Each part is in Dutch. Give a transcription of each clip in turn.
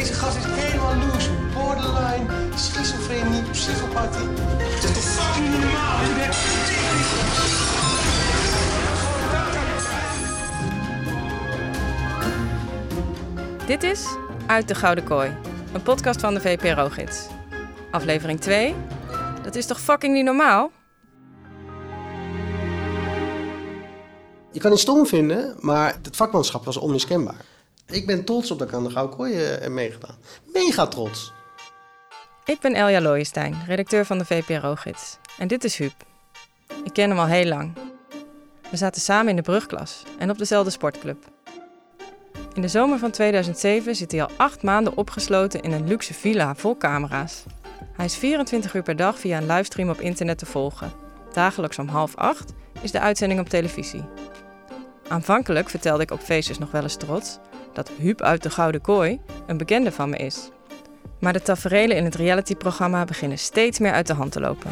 Deze gast is helemaal loose. Borderline, schizofrenie, psychopathie. Het is toch fucking niet normaal? Dit is Uit de Gouden Kooi, een podcast van de VPRO-gids. Aflevering 2. Dat is toch fucking niet normaal? Je kan het stom vinden, maar het vakmanschap was onmiskenbaar. Ik ben trots op dat ik aan de Gouden Kooi eh, heb meegedaan. Mega trots. Ik ben Elja Looijenstein, redacteur van de VPRO-gids. En dit is Huub. Ik ken hem al heel lang. We zaten samen in de brugklas en op dezelfde sportclub. In de zomer van 2007 zit hij al acht maanden opgesloten in een luxe villa vol camera's. Hij is 24 uur per dag via een livestream op internet te volgen. Dagelijks om half acht is de uitzending op televisie. Aanvankelijk vertelde ik op feestjes nog wel eens trots dat Huub uit de Gouden Kooi een bekende van me is. Maar de taferelen in het realityprogramma beginnen steeds meer uit de hand te lopen.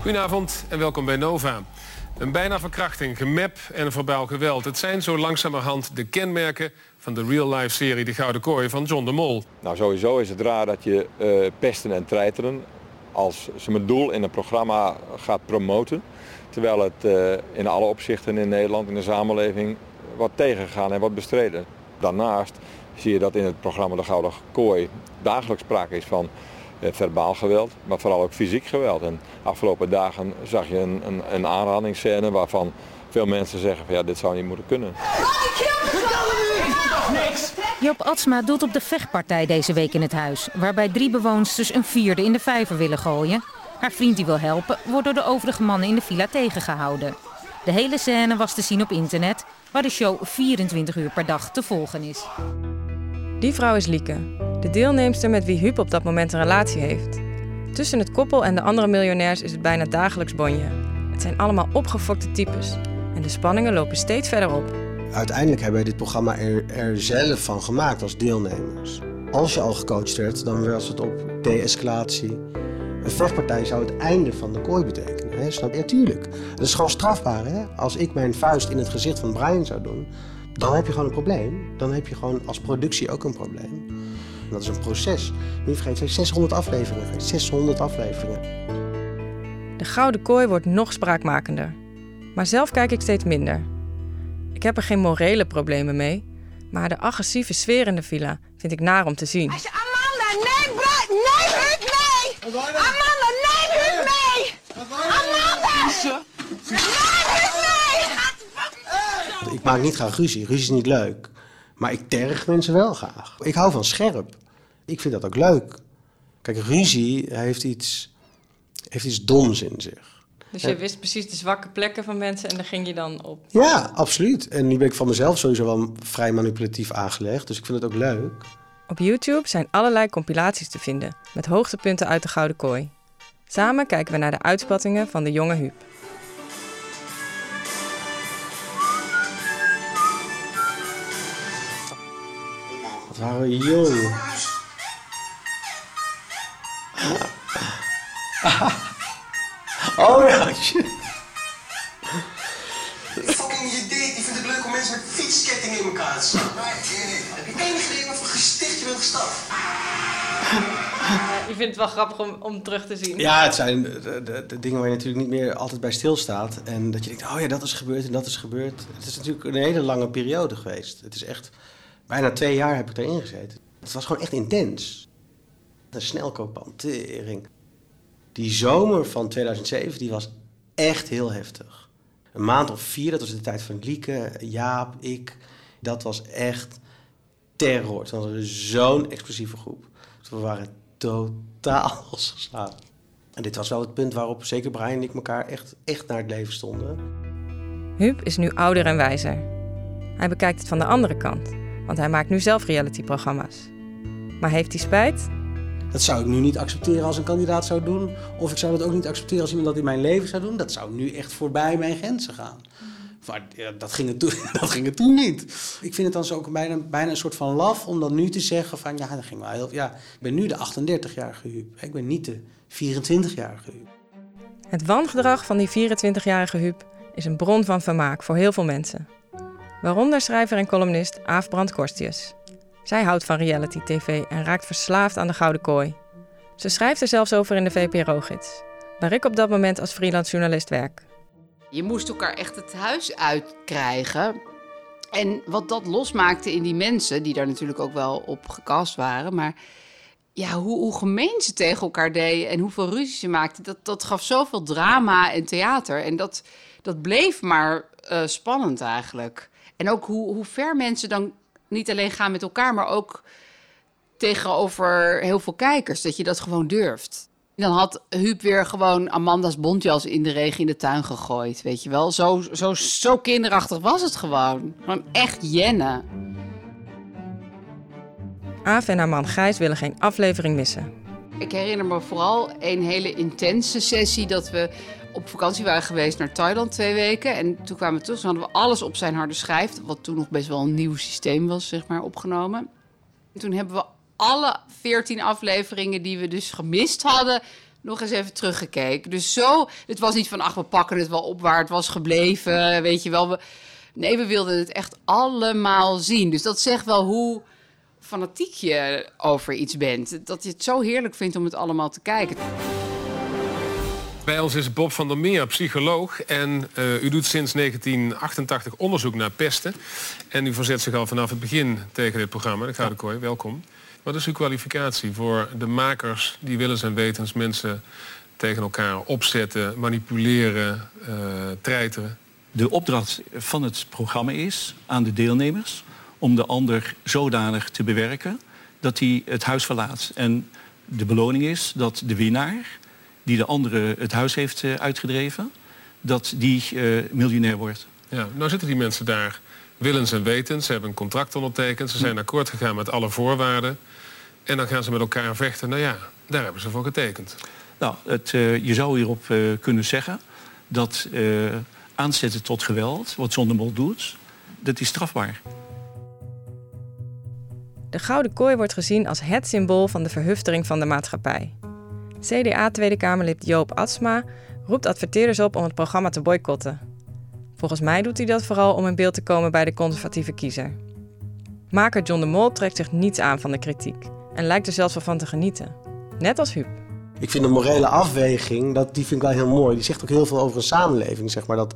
Goedenavond en welkom bij Nova. Een bijna verkrachting, gemep en een verbaal geweld. Het zijn zo langzamerhand de kenmerken van de real-life serie De Gouden Kooi van John de Mol. Nou, sowieso is het raar dat je eh, pesten en treiteren als zijn doel in een programma gaat promoten. Terwijl het eh, in alle opzichten in Nederland, in de samenleving, wordt tegengegaan en wordt bestreden. Daarnaast zie je dat in het programma De Gouden Kooi dagelijks sprake is van eh, verbaal geweld, maar vooral ook fysiek geweld. En afgelopen dagen zag je een, een, een aanrandingsscène waarvan veel mensen zeggen van ja, dit zou niet moeten kunnen. Joop Atsma doet op de vechtpartij deze week in het huis, waarbij drie bewoonsters een vierde in de vijver willen gooien. Haar vriend die wil helpen, wordt door de overige mannen in de villa tegengehouden. De hele scène was te zien op internet, waar de show 24 uur per dag te volgen is. Die vrouw is Lieke, de deelnemster met wie Huub op dat moment een relatie heeft. Tussen het koppel en de andere miljonairs is het bijna dagelijks bonje. Het zijn allemaal opgefokte types en de spanningen lopen steeds verder op. Uiteindelijk hebben wij dit programma er, er zelf van gemaakt als deelnemers. Als je al gecoacht werd, dan was het op de-escalatie. Een vechtpartij zou het einde van de kooi betekenen. Hè? Snap je? Ja, tuurlijk. Dat is gewoon strafbaar. Hè? Als ik mijn vuist in het gezicht van Brian zou doen, dan heb je gewoon een probleem. Dan heb je gewoon als productie ook een probleem. Dat is een proces. Niet vergeten, 600 afleveringen. 600 afleveringen. De Gouden Kooi wordt nog spraakmakender. Maar zelf kijk ik steeds minder. Ik heb er geen morele problemen mee, maar de agressieve sfeer in de villa vind ik naar om te zien. Als je Amanda, nee, nee, nee! Amanda, nee, Huub, nee! Amanda! Nee, Huub, nee! Ik maak niet graag ruzie. Ruzie is niet leuk. Maar ik terg mensen wel graag. Ik hou van scherp. Ik vind dat ook leuk. Kijk, ruzie heeft iets, heeft iets doms in zich. Dus je wist precies de zwakke plekken van mensen en daar ging je dan op. Ja, absoluut. En nu ben ik van mezelf sowieso wel vrij manipulatief aangelegd. Dus ik vind het ook leuk. Op YouTube zijn allerlei compilaties te vinden met hoogtepunten uit de Gouden Kooi. Samen kijken we naar de uitspattingen van de jonge Huub. Waren jong. Oh ja, shit. Fucking idee, die vindt het leuk om mensen met fietskettingen in elkaar te slaan. Heb je enig idee wat voor gesticht je bent gestapt? Je vindt het wel grappig om, om terug te zien. Ja, het zijn de, de, de dingen waar je natuurlijk niet meer altijd bij stilstaat. En dat je denkt, oh ja, dat is gebeurd en dat is gebeurd. Het is natuurlijk een hele lange periode geweest. Het is echt, bijna twee jaar heb ik erin gezeten. Het was gewoon echt intens. Een snelkoopantering. Die zomer van 2007, die was echt heel heftig. Een maand of vier, dat was de tijd van Lieke, Jaap, ik. Dat was echt terror. Toen hadden zo'n explosieve groep. Dus we waren totaal losgeslagen. En dit was wel het punt waarop zeker Brian en ik elkaar echt, echt naar het leven stonden. Huub is nu ouder en wijzer. Hij bekijkt het van de andere kant, want hij maakt nu zelf realityprogramma's. Maar heeft hij spijt? Dat zou ik nu niet accepteren als een kandidaat zou doen. Of ik zou dat ook niet accepteren als iemand dat in mijn leven zou doen. Dat zou nu echt voorbij mijn grenzen gaan. Maar ja, dat, ging het toen, dat ging het toen niet. Ik vind het dan zo ook bijna, bijna een soort van laf om dan nu te zeggen van... Ja, dat ging wel heel... Ja, ik ben nu de 38-jarige Huub. Ik ben niet de 24-jarige Huub. Het wangedrag van die 24-jarige Huub is een bron van vermaak voor heel veel mensen. Waaronder schrijver en columnist Aaf Brand Korstius. Zij houdt van reality tv en raakt verslaafd aan de Gouden Kooi. Ze schrijft er zelfs over in de VPRO-gids, waar ik op dat moment als freelance journalist werk. Je moest elkaar echt het huis uitkrijgen. En wat dat losmaakte in die mensen, die daar natuurlijk ook wel op gecast waren, maar ja, hoe, hoe gemeen ze tegen elkaar deden en hoeveel ruzie ze maakten, dat, dat gaf zoveel drama en theater. En dat, dat bleef maar uh, spannend eigenlijk. En ook hoe, hoe ver mensen dan niet alleen gaan met elkaar, maar ook tegenover heel veel kijkers. Dat je dat gewoon durft. Dan had Huub weer gewoon Amanda's bontjas in de regen in de tuin gegooid. Weet je wel? Zo, zo, zo kinderachtig was het gewoon. Gewoon echt jennen. Aaf en haar man Gijs willen geen aflevering missen. Ik herinner me vooral een hele intense sessie dat we op vakantie waren geweest naar Thailand twee weken. En toen kwamen we terug, toen hadden we alles op zijn harde schijf, wat toen nog best wel een nieuw systeem was, zeg maar, opgenomen. En toen hebben we alle veertien afleveringen die we dus gemist hadden, nog eens even teruggekeken. Dus zo, het was niet van, ach, we pakken het wel op waar het was gebleven, weet je wel. We, nee, we wilden het echt allemaal zien. Dus dat zegt wel hoe fanatiek je over iets bent. Dat je het zo heerlijk vindt om het allemaal te kijken. Bij ons is Bob van der Meer, psycholoog. En uh, u doet sinds 1988 onderzoek naar pesten. En u verzet zich al vanaf het begin tegen dit programma. De Gouden Kooi, welkom. Wat is uw kwalificatie voor de makers die willens en wetens mensen tegen elkaar opzetten, manipuleren, uh, treiteren? De opdracht van het programma is aan de deelnemers om de ander zodanig te bewerken dat hij het huis verlaat. En de beloning is dat de winnaar, die de andere het huis heeft uh, uitgedreven, dat die uh, miljonair wordt. Ja, nou zitten die mensen daar willens en wetens. Ze hebben een contract ondertekend. Ze zijn hm. akkoord gegaan met alle voorwaarden. En dan gaan ze met elkaar vechten. Nou ja, daar hebben ze voor getekend. Nou, het, uh, je zou hierop kunnen zeggen dat aanzetten tot geweld, wat Zondemol doet, dat is strafbaar. De gouden kooi wordt gezien als het symbool van de verhuftering van de maatschappij. CDA Tweede Kamerlid Joop Atsma roept adverteerders op om het programma te boycotten. Volgens mij doet hij dat vooral om in beeld te komen bij de conservatieve kiezer. Maker John de Mol trekt zich niets aan van de kritiek en lijkt er zelfs wel van te genieten. Net als Huub. Ik vind de morele afweging, dat, die vind ik wel heel mooi. Die zegt ook heel veel over een samenleving. Zeg maar, dat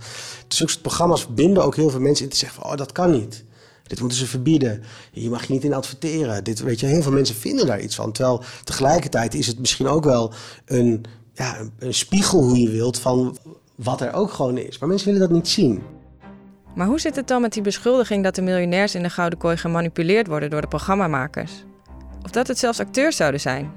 zulke programma's binden ook heel veel mensen in te zeggen van, oh, dat kan niet. Dit moeten ze verbieden. Hier mag je niet in adverteren. Dit, weet je, heel veel mensen vinden daar iets van. Terwijl tegelijkertijd is het misschien ook wel een, ja, een spiegel, hoe je wilt, van wat er ook gewoon is. Maar mensen willen dat niet zien. Maar hoe zit het dan met die beschuldiging dat de miljonairs in de Gouden Kooi gemanipuleerd worden door de programmamakers? Of dat het zelfs acteurs zouden zijn?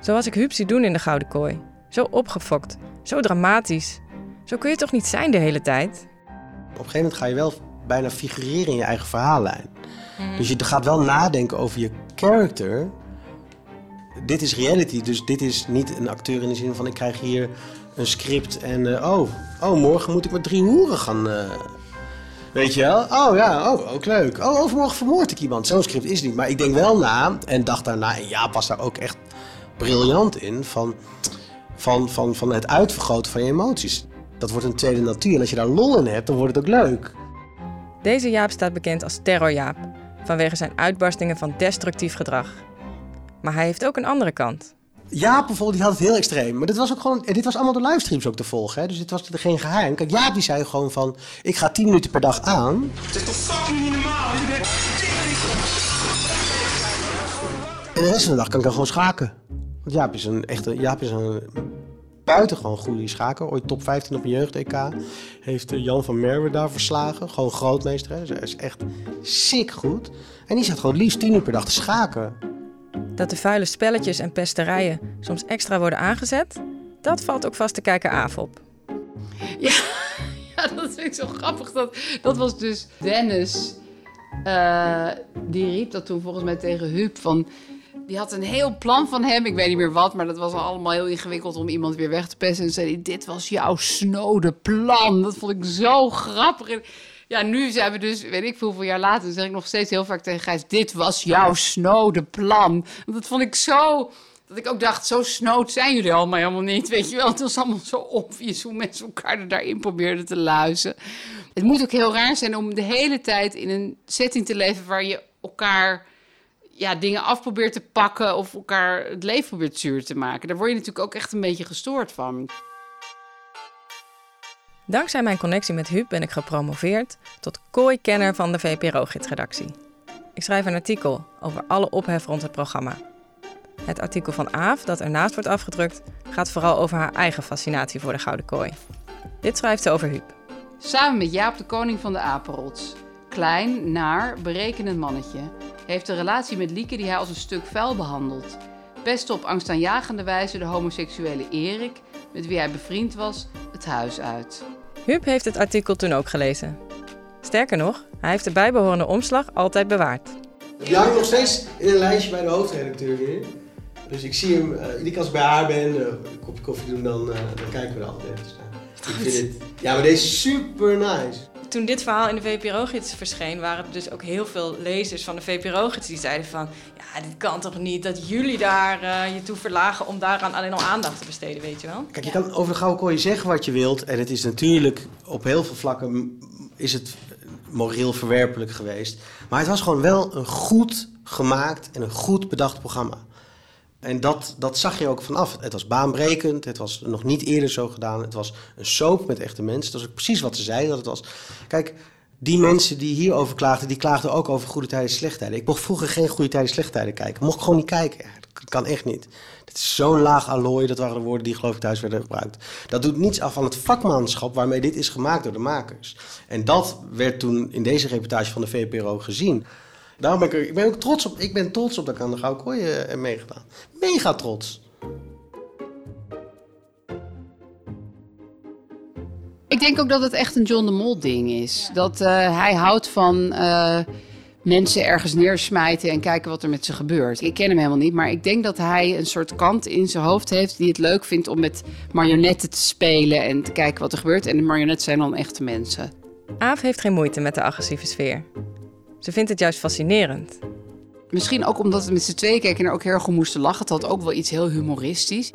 Zoals ik Huub zie doen in de Gouden Kooi. Zo opgefokt, zo dramatisch. Zo kun je toch niet zijn de hele tijd? Op een gegeven moment ga je wel bijna figureren in je eigen verhaallijn. Mhm. Dus je gaat wel nadenken over je character. Dit is reality, dus dit is niet een acteur in de zin van ik krijg hier een script en uh, oh, oh, morgen moet ik met drie hoeren gaan. Uh, weet je wel? Oh ja, oh, ook leuk. Oh, overmorgen vermoord ik iemand. Zo'n script is niet. Maar ik denk wel na en dacht daarna, en ja, was daar ook echt briljant in, van, van, van, van het uitvergroten van je emoties. Dat wordt een tweede natuur. En als je daar lol in hebt, dan wordt het ook leuk. Deze Jaap staat bekend als Terrorjaap, vanwege zijn uitbarstingen van destructief gedrag. Maar hij heeft ook een andere kant. Jaap bijvoorbeeld, die had het heel extreem. Maar dit was ook gewoon, dit was allemaal de livestreams ook te volgen. Hè? Dus dit was er geen geheim. Kijk, Jaap die zei gewoon van, ik ga 10 minuten per dag aan. Het is toch fucking niet normaal? En de rest van de dag kan ik dan gewoon schaken. Want Jaap is een echte, Jaap is een buitengewoon goede schaker. Ooit top 15 op een jeugd-EK. Heeft eh, Jan van Merwe daar verslagen. Gewoon grootmeester. Hè. hij is echt sick goed. En die zat gewoon liefst 10 uur per dag te schaken. Dat de vuile spelletjes en pesterijen soms extra worden aangezet, dat valt ook vast te kijken af op. Ja, ja, dat vind ik zo grappig. Dat, dat was dus Dennis. Uh, die riep dat toen volgens mij tegen Huub van... Die had een heel plan van hem. Ik weet niet meer wat, maar dat was allemaal heel ingewikkeld om iemand weer weg te pesten. En zei dit was jouw snode plan. Dat vond ik zo grappig. ja, nu zijn we dus, weet ik veel, hoeveel jaar later, zeg ik nog steeds heel vaak tegen Gijs, dit was jouw snode plan. Dat vond ik zo, dat ik ook dacht, zo snood zijn jullie allemaal helemaal niet. Weet je wel, het was allemaal zo obvious hoe mensen elkaar er daarin probeerden te luizen. Het moet ook heel raar zijn om de hele tijd in een setting te leven waar je elkaar ja, dingen af probeert te pakken of elkaar het leven probeert zuur te maken. Daar word je natuurlijk ook echt een beetje gestoord van. Dankzij mijn connectie met Huub ben ik gepromoveerd tot kooi-kenner van de VPRO-gidsredactie. Ik schrijf een artikel over alle ophef rond het programma. Het artikel van Aaf, dat ernaast wordt afgedrukt, gaat vooral over haar eigen fascinatie voor de Gouden Kooi. Dit schrijft ze over Huub. Samen met Jaap de koning van de apenrots. Klein, naar, berekenend mannetje. Heeft een relatie met Lieke die hij als een stuk vuil behandelt. Best op angstaanjagende wijze de homoseksuele Erik, met wie hij bevriend was, het huis uit. Huub heeft het artikel toen ook gelezen. Sterker nog, hij heeft de bijbehorende omslag altijd bewaard. Die hangt nog steeds in een lijstje bij de hoofdredacteur weer. Dus ik zie hem, uh, iedere keer als ik bij haar ben, uh, een kopje koffie doen, dan, uh, dan kijken we er altijd even naar. Ik vind het, ja, maar deze is super nice. Toen dit verhaal in de VPRO-gids verscheen, waren er dus ook heel veel lezers van de VPRO-gids die zeiden van... Ja, dit kan toch niet dat jullie daar je toe verlagen om daaraan alleen al aandacht te besteden, weet je wel? Kijk, je kan over de Gouden zeggen wat je wilt. En het is natuurlijk op heel veel vlakken is het moreel verwerpelijk geweest. Maar het was gewoon wel een goed gemaakt en een goed bedacht programma. En dat, dat zag je ook vanaf. Het was baanbrekend, het was nog niet eerder zo gedaan. Het was een soap met echte mensen. Dat was ook precies wat ze zeiden dat het was. Kijk, die mensen die hierover klaagden, die klaagden ook over goede tijden en slechte tijden. Ik mocht vroeger geen goede tijden en slechte tijden kijken. Mocht ik gewoon niet kijken. Dat kan echt niet. Het is zo'n laag allooi, dat waren de woorden die geloof ik thuis werden gebruikt. Dat doet niets af van het vakmanschap waarmee dit is gemaakt door de makers. En dat werd toen in deze reportage van de VPRO gezien. Daarom ben ik, ik ben ook trots op. Ik ben trots op dat ik aan de Gouden Kooi heb eh, meegedaan. Mega trots. Ik denk ook dat het echt een John de Mol ding is. Dat uh, hij houdt van uh, mensen ergens neersmijten en kijken wat er met ze gebeurt. Ik ken hem helemaal niet, maar ik denk dat hij een soort kant in zijn hoofd heeft die het leuk vindt om met marionetten te spelen en te kijken wat er gebeurt. En de marionetten zijn dan echte mensen. Aaf heeft geen moeite met de agressieve sfeer. Ze vindt het juist fascinerend. Misschien ook omdat we met z'n tweeën keken en er ook heel erg om moesten lachen. Het had ook wel iets heel humoristisch.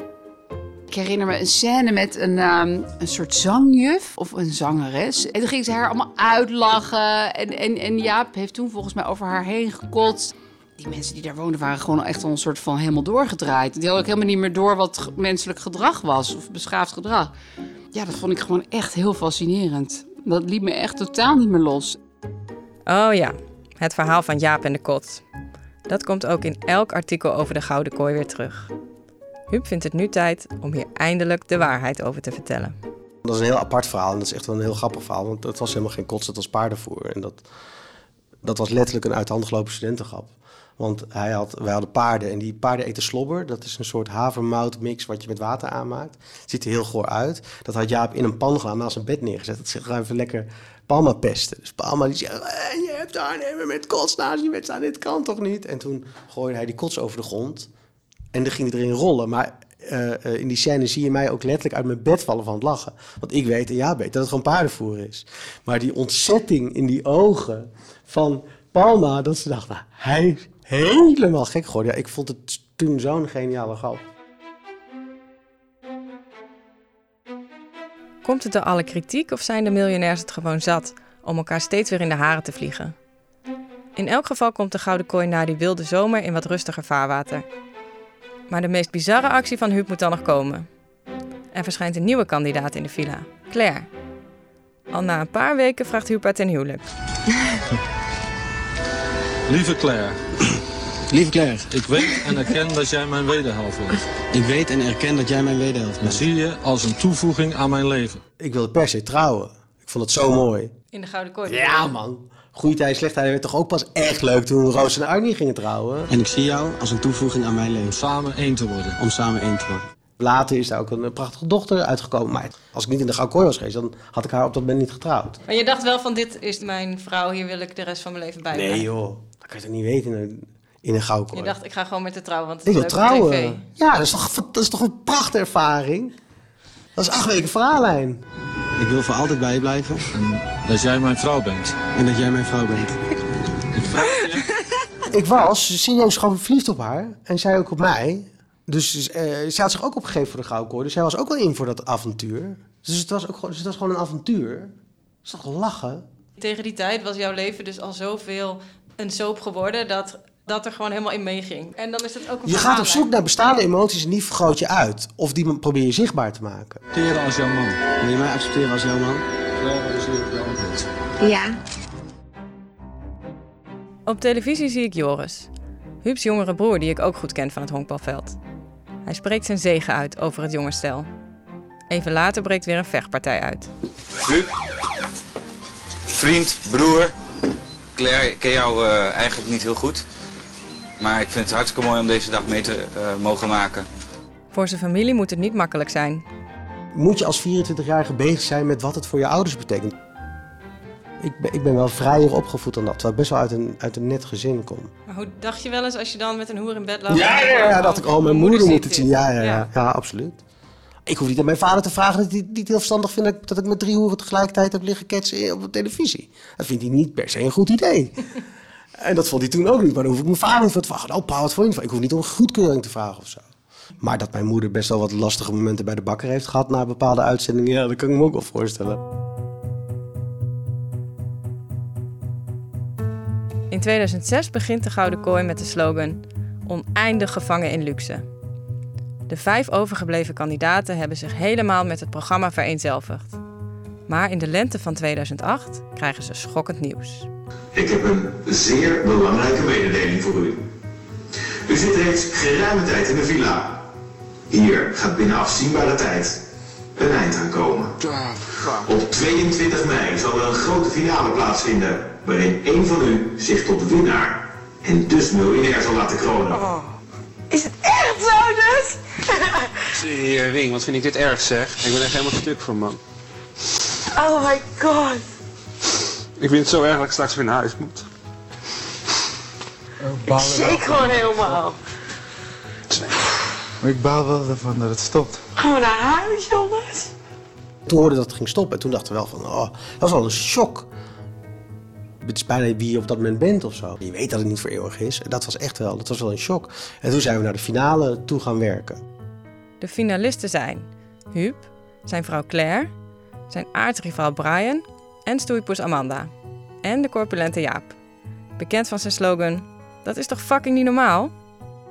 Ik herinner me een scène met een, um, een soort zangjuf of een zangeres. En toen ging ze haar allemaal uitlachen. En, en, en Jaap heeft toen volgens mij over haar heen gekotst. Die mensen die daar woonden waren gewoon echt al een soort van helemaal doorgedraaid. Die hadden ook helemaal niet meer door wat menselijk gedrag was of beschaafd gedrag. Ja, dat vond ik gewoon echt heel fascinerend. Dat liet me echt totaal niet meer los. Oh ja, het verhaal van Jaap en de kot. Dat komt ook in elk artikel over de Gouden Kooi weer terug. Huub vindt het nu tijd om hier eindelijk de waarheid over te vertellen. Dat is een heel apart verhaal en dat is echt wel een heel grappig verhaal. Want het was helemaal geen kots, het was paardenvoer. En dat, dat was letterlijk een uit de gelopen. Want hij had, wij hadden paarden en die paarden eten slobber. Dat is een soort havermoutmix wat je met water aanmaakt. Het ziet er heel goor uit. Dat had Jaap in een pan gedaan, naast zijn bed neergezet. Dat zit even lekker Palma pesten. Dus Palma die zegt, eh, je hebt aannemen met kots naast je bed staan. Dit kan toch niet? En toen gooide hij die kots over de grond. En dan ging hij erin rollen. Maar uh, in die scène zie je mij ook letterlijk uit mijn bed vallen van het lachen. Want ik weet en ja weet dat het gewoon paardenvoer is. Maar die ontzetting in die ogen van Palma, dat ze dacht, hij helemaal gek geworden. Ja, ik vond het toen zo'n geniale grap. Komt het door alle kritiek of zijn de miljonairs het gewoon zat om elkaar steeds weer in de haren te vliegen? In elk geval komt de Gouden Kooi na die wilde zomer in wat rustiger vaarwater. Maar de meest bizarre actie van Huub moet dan nog komen. Er verschijnt een nieuwe kandidaat in de villa, Claire. Al na een paar weken vraagt Huub haar ten huwelijk. Lieve Claire. Lieve Claire. Ik weet en erken dat jij mijn wederhelft bent. Ik weet en erken dat jij mijn wederhelft bent. Ik zie je als een toevoeging aan mijn leven. Ik wilde per se trouwen. Ik vond het zo mooi. In de Gouden Kooi? Ja, man. Goede tijd, slechte tijd werd toch ook pas echt leuk toen Roos en Arnie gingen trouwen. En ik zie jou als een toevoeging aan mijn leven. Om samen één te worden. Om samen één te worden. Later is daar ook een prachtige dochter uitgekomen. Maar als ik niet in de Gouden Kooi was geweest, dan had ik haar op dat moment niet getrouwd. Maar je dacht wel van, dit is mijn vrouw, hier wil ik de rest van mijn leven bij Nee joh, dat kan je toch niet weten in een gouden. Je dacht, ik ga gewoon met de trouwen, want het ik is wil trouwen. Ja, dat is, toch, dat is toch een prachtervaring? Dat is acht weken verhaallijn. Ik wil voor altijd bij je blijven. En dat jij mijn vrouw bent. En dat jij mijn vrouw bent. ik. Ik was serieus gewoon verliefd op haar. En zij ook op mij. Dus uh, zij had zich ook opgegeven voor de gouden. Dus zij was ook wel in voor dat avontuur. Dus het was, ook, dus het was gewoon een avontuur. Dat is toch lachen? Tegen die tijd was jouw leven dus al zoveel een soap geworden... dat dat er gewoon helemaal in meeging. En dan is het ook een Je gaat op zoek naar bestaande emoties en die vergroot je uit. Of die probeer je zichtbaar te maken. Accepteren als jouw man. Wil je mij accepteren als jouw man? Ja. Op televisie zie ik Joris, Huub's jongere broer die ik ook goed ken van het honkbalveld. Hij spreekt zijn zegen uit over het jonge stel. Even later breekt weer een vechtpartij uit. Huub, vriend, broer. Claire, ik ken jou eh, eigenlijk niet heel goed. Maar ik vind het hartstikke mooi om deze dag mee te eh, mogen maken. Voor zijn familie moet het niet makkelijk zijn. Moet je als 24-jarige bezig zijn met wat het voor je ouders betekent. Ik ben, ik ben wel vrijer opgevoed dan dat, terwijl ik best wel uit een, uit een net gezin kom. Maar hoe dacht je wel eens als je dan met een hoer in bed lag? Ja, dacht ik, oh, mijn moeder moet het zien. Ja, ja, ja, Ja. ja. absoluut. Ik hoef niet aan mijn vader te vragen dat hij het niet heel verstandig vindt dat ik- dat ik met drie hoeren tegelijkertijd heb liggen ketsen op de televisie. Dat vindt hij niet per se een goed idee. En dat vond hij toen ook niet, maar dan hoef ik mijn vader niet voor te vragen. Oh, pa, wat vond je? Ik hoef niet om goedkeuring te vragen of zo. Maar dat mijn moeder best wel wat lastige momenten bij de bakker heeft gehad na bepaalde uitzendingen, ja, dat kan ik me ook wel voorstellen. In 2006 begint de Gouden Kooi met de slogan Oneindig gevangen in luxe. De vijf overgebleven kandidaten hebben zich helemaal met het programma vereenzelvigd. Maar in de lente van 2008 krijgen ze schokkend nieuws. Ik heb een zeer belangrijke mededeling voor u. U zit reeds geruime tijd in de villa. Hier gaat binnen afzienbare tijd een eind aan komen. Op 22 mei zal er een grote finale plaatsvinden, waarin één van u zich tot winnaar en dus miljonair zal laten kronen. Is het echt zo dus? Ring, wat vind ik dit erg zeg. Ik ben echt helemaal stuk van man. Oh my god. Ik vind het zo erg dat ik straks weer naar huis moet. Ik shake gewoon helemaal. Maar ik baal wel ervan dat het stopt. Gaan we naar huis, jongens? Toen hoorde dat het ging stoppen en toen dachten we wel van, oh, dat was wel een shock. Het is bijna wie je op dat moment bent of zo. Je weet dat het niet voor eeuwig is. En dat was echt wel, dat was wel een shock. En toen zijn we naar de finale toe gaan werken. De finalisten zijn Huub, zijn vrouw Claire, zijn aardsrivaal Brian en stoeipoes Amanda. En de corpulente Jaap. Bekend van zijn slogan, dat is toch fucking niet normaal?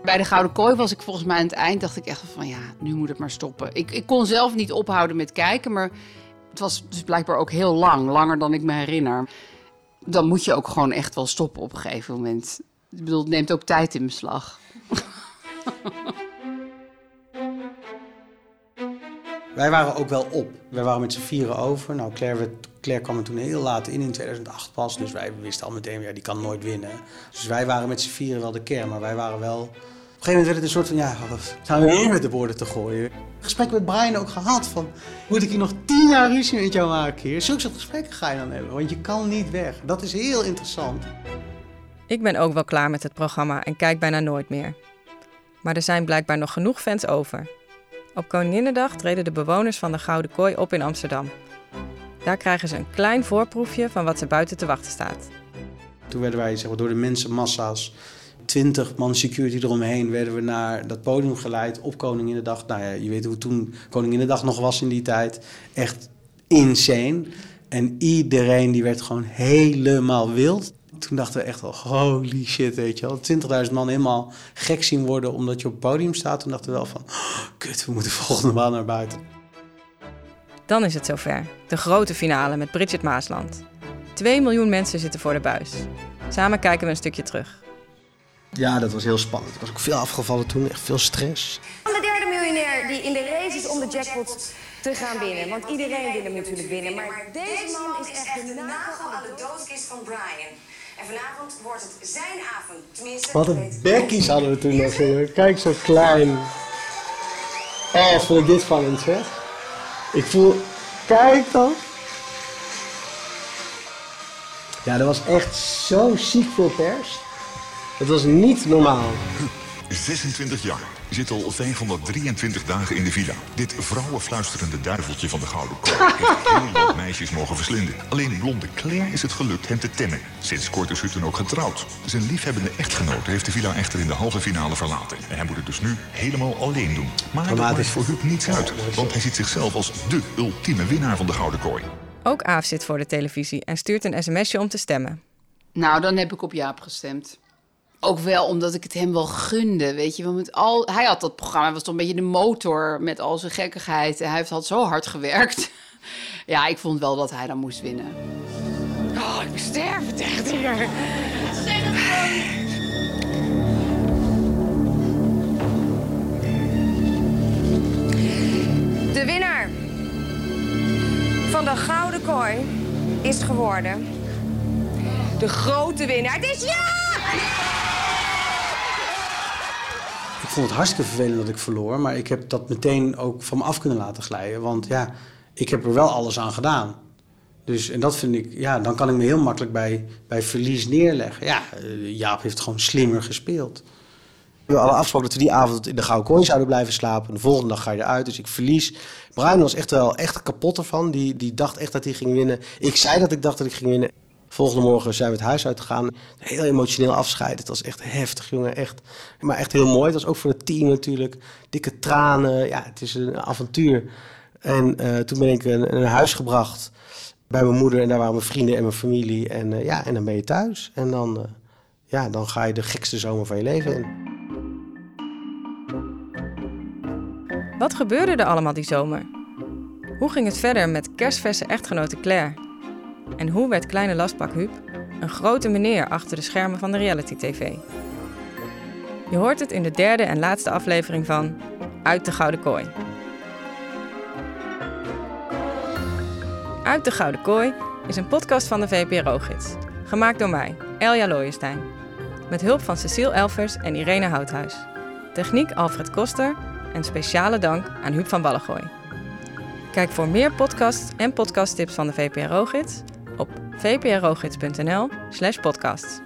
Bij de Gouden Kooi was ik volgens mij aan het eind, dacht ik echt van ja, nu moet het maar stoppen. Ik, ik kon zelf niet ophouden met kijken, maar het was dus blijkbaar ook heel lang, langer dan ik me herinner. Dan moet je ook gewoon echt wel stoppen op een gegeven moment. Ik bedoel, het neemt ook tijd in beslag. Wij waren ook wel op. Wij waren met z'n vieren over. Nou, Claire, Claire kwam er toen heel laat in, in 2008 pas. Dus wij wisten al meteen, ja, die kan nooit winnen. Dus wij waren met z'n vieren wel de kern, maar wij waren wel... Op een gegeven moment werd het een soort van, ja, zijn we weer met de woorden te gooien? Gesprek met Brian ook gehad van, moet ik hier nog tien jaar ruzie met jou maken hier? Zulke soort gesprekken ga je dan hebben, want je kan niet weg. Dat is heel interessant. Ik ben ook wel klaar met het programma en kijk bijna nooit meer. Maar er zijn blijkbaar nog genoeg fans over. Op Koninginnedag treden de bewoners van de Gouden Kooi op in Amsterdam. Daar krijgen ze een klein voorproefje van wat ze buiten te wachten staat. Toen werden wij zeg maar, door de mensenmassa's, 20 man security eromheen, werden we naar dat podium geleid op Koninginnedag. Nou ja, je weet hoe toen Koninginnedag nog was in die tijd. Echt insane. En iedereen die werd gewoon helemaal wild. Toen dachten we echt wel, holy shit, weet je wel. 20.000 man helemaal gek zien worden omdat je op het podium staat. Toen dachten we wel van, oh, kut, we moeten volgende maand naar buiten. Dan is het zover. De grote finale met Bridget Maasland. 2 miljoen mensen zitten voor de buis. Samen kijken we een stukje terug. Ja, dat was heel spannend. Ik was ook veel afgevallen toen, echt veel stress. De derde miljonair die in de race is om de jackpot te gaan winnen. Want iedereen wil hem natuurlijk winnen. Maar deze man is echt de nagel aan de doodkist van Brian. En vanavond wordt het zijn avond. Tenminste, Wat een bekkies hadden we toen nog, jongen. Kijk, zo klein. Oh, vond ik dit spannend, zeg. Ik voel... Kijk dan. Ja, dat was echt zo ziek veel pers. Het was niet normaal. 26 jaar. Zit al 523 dagen in de villa. Dit vrouwenfluisterende duiveltje van de Gouden Kooi heeft heel wat meisjes mogen verslinden. Alleen blonde Claire is het gelukt hem te temmen. Sinds kort is Hutten ook getrouwd. Zijn liefhebbende echtgenote heeft de villa echter in de halve finale verlaten. En hij moet het dus nu helemaal alleen doen. Maar dat maakt voor Huub niets uit. Want hij ziet zichzelf als de ultieme winnaar van de Gouden Kooi. Ook Aaf zit voor de televisie en stuurt een sms'je om te stemmen. Nou, dan heb ik op Jaap gestemd. Ook wel omdat ik het hem wel gunde, weet je. Want met al, hij had dat programma, was toch een beetje de motor met al zijn gekkigheid. En hij heeft had zo hard gewerkt. Ja, ik vond wel dat hij dan moest winnen. Oh, ik ben sterven tegen hier. De winnaar van de Gouden Kooi is geworden... De grote winnaar. Het is ja! Vond het hartstikke vervelend dat ik verloor, maar ik heb dat meteen ook van me af kunnen laten glijden. Want ja, ik heb er wel alles aan gedaan. Dus, en dat vind ik, ja, dan kan ik me heel makkelijk bij, bij verlies neerleggen. Ja, eh, Jaap heeft gewoon slimmer gespeeld. We hadden afgesproken dat we die avond in de Gouden Kooi zouden blijven slapen. De volgende dag ga je eruit, dus ik verlies. Bruin was echt wel echt kapot ervan. Die, die dacht echt dat hij ging winnen. Ik zei dat ik dacht dat ik ging winnen. Volgende morgen zijn we het huis uitgegaan. Heel emotioneel afscheid. Het was echt heftig, jongen. Echt. Maar echt heel mooi. Het was ook voor het team natuurlijk. Dikke tranen. Ja, het is een avontuur. En uh, toen ben ik naar huis gebracht bij mijn moeder. En daar waren mijn vrienden en mijn familie. En uh, ja, en dan ben je thuis. En dan, uh, ja, dan ga je de gekste zomer van je leven in. Wat gebeurde er allemaal die zomer? Hoe ging het verder met kerstverse echtgenote Claire? En hoe werd kleine lastpak Huub een grote meneer achter de schermen van de reality-tv? Je hoort het in de derde en laatste aflevering van Uit de Gouden Kooi. Uit de Gouden Kooi is een podcast van de VPRO-gids. Gemaakt door mij, Elja Looijenstein. Met hulp van Cecile Elvers en Irene Houthuis. Techniek Alfred Koster en speciale dank aan Huub van Ballengooi. Kijk voor meer podcasts en podcasttips van de VPRO-gids op vprogids.nl/podcast.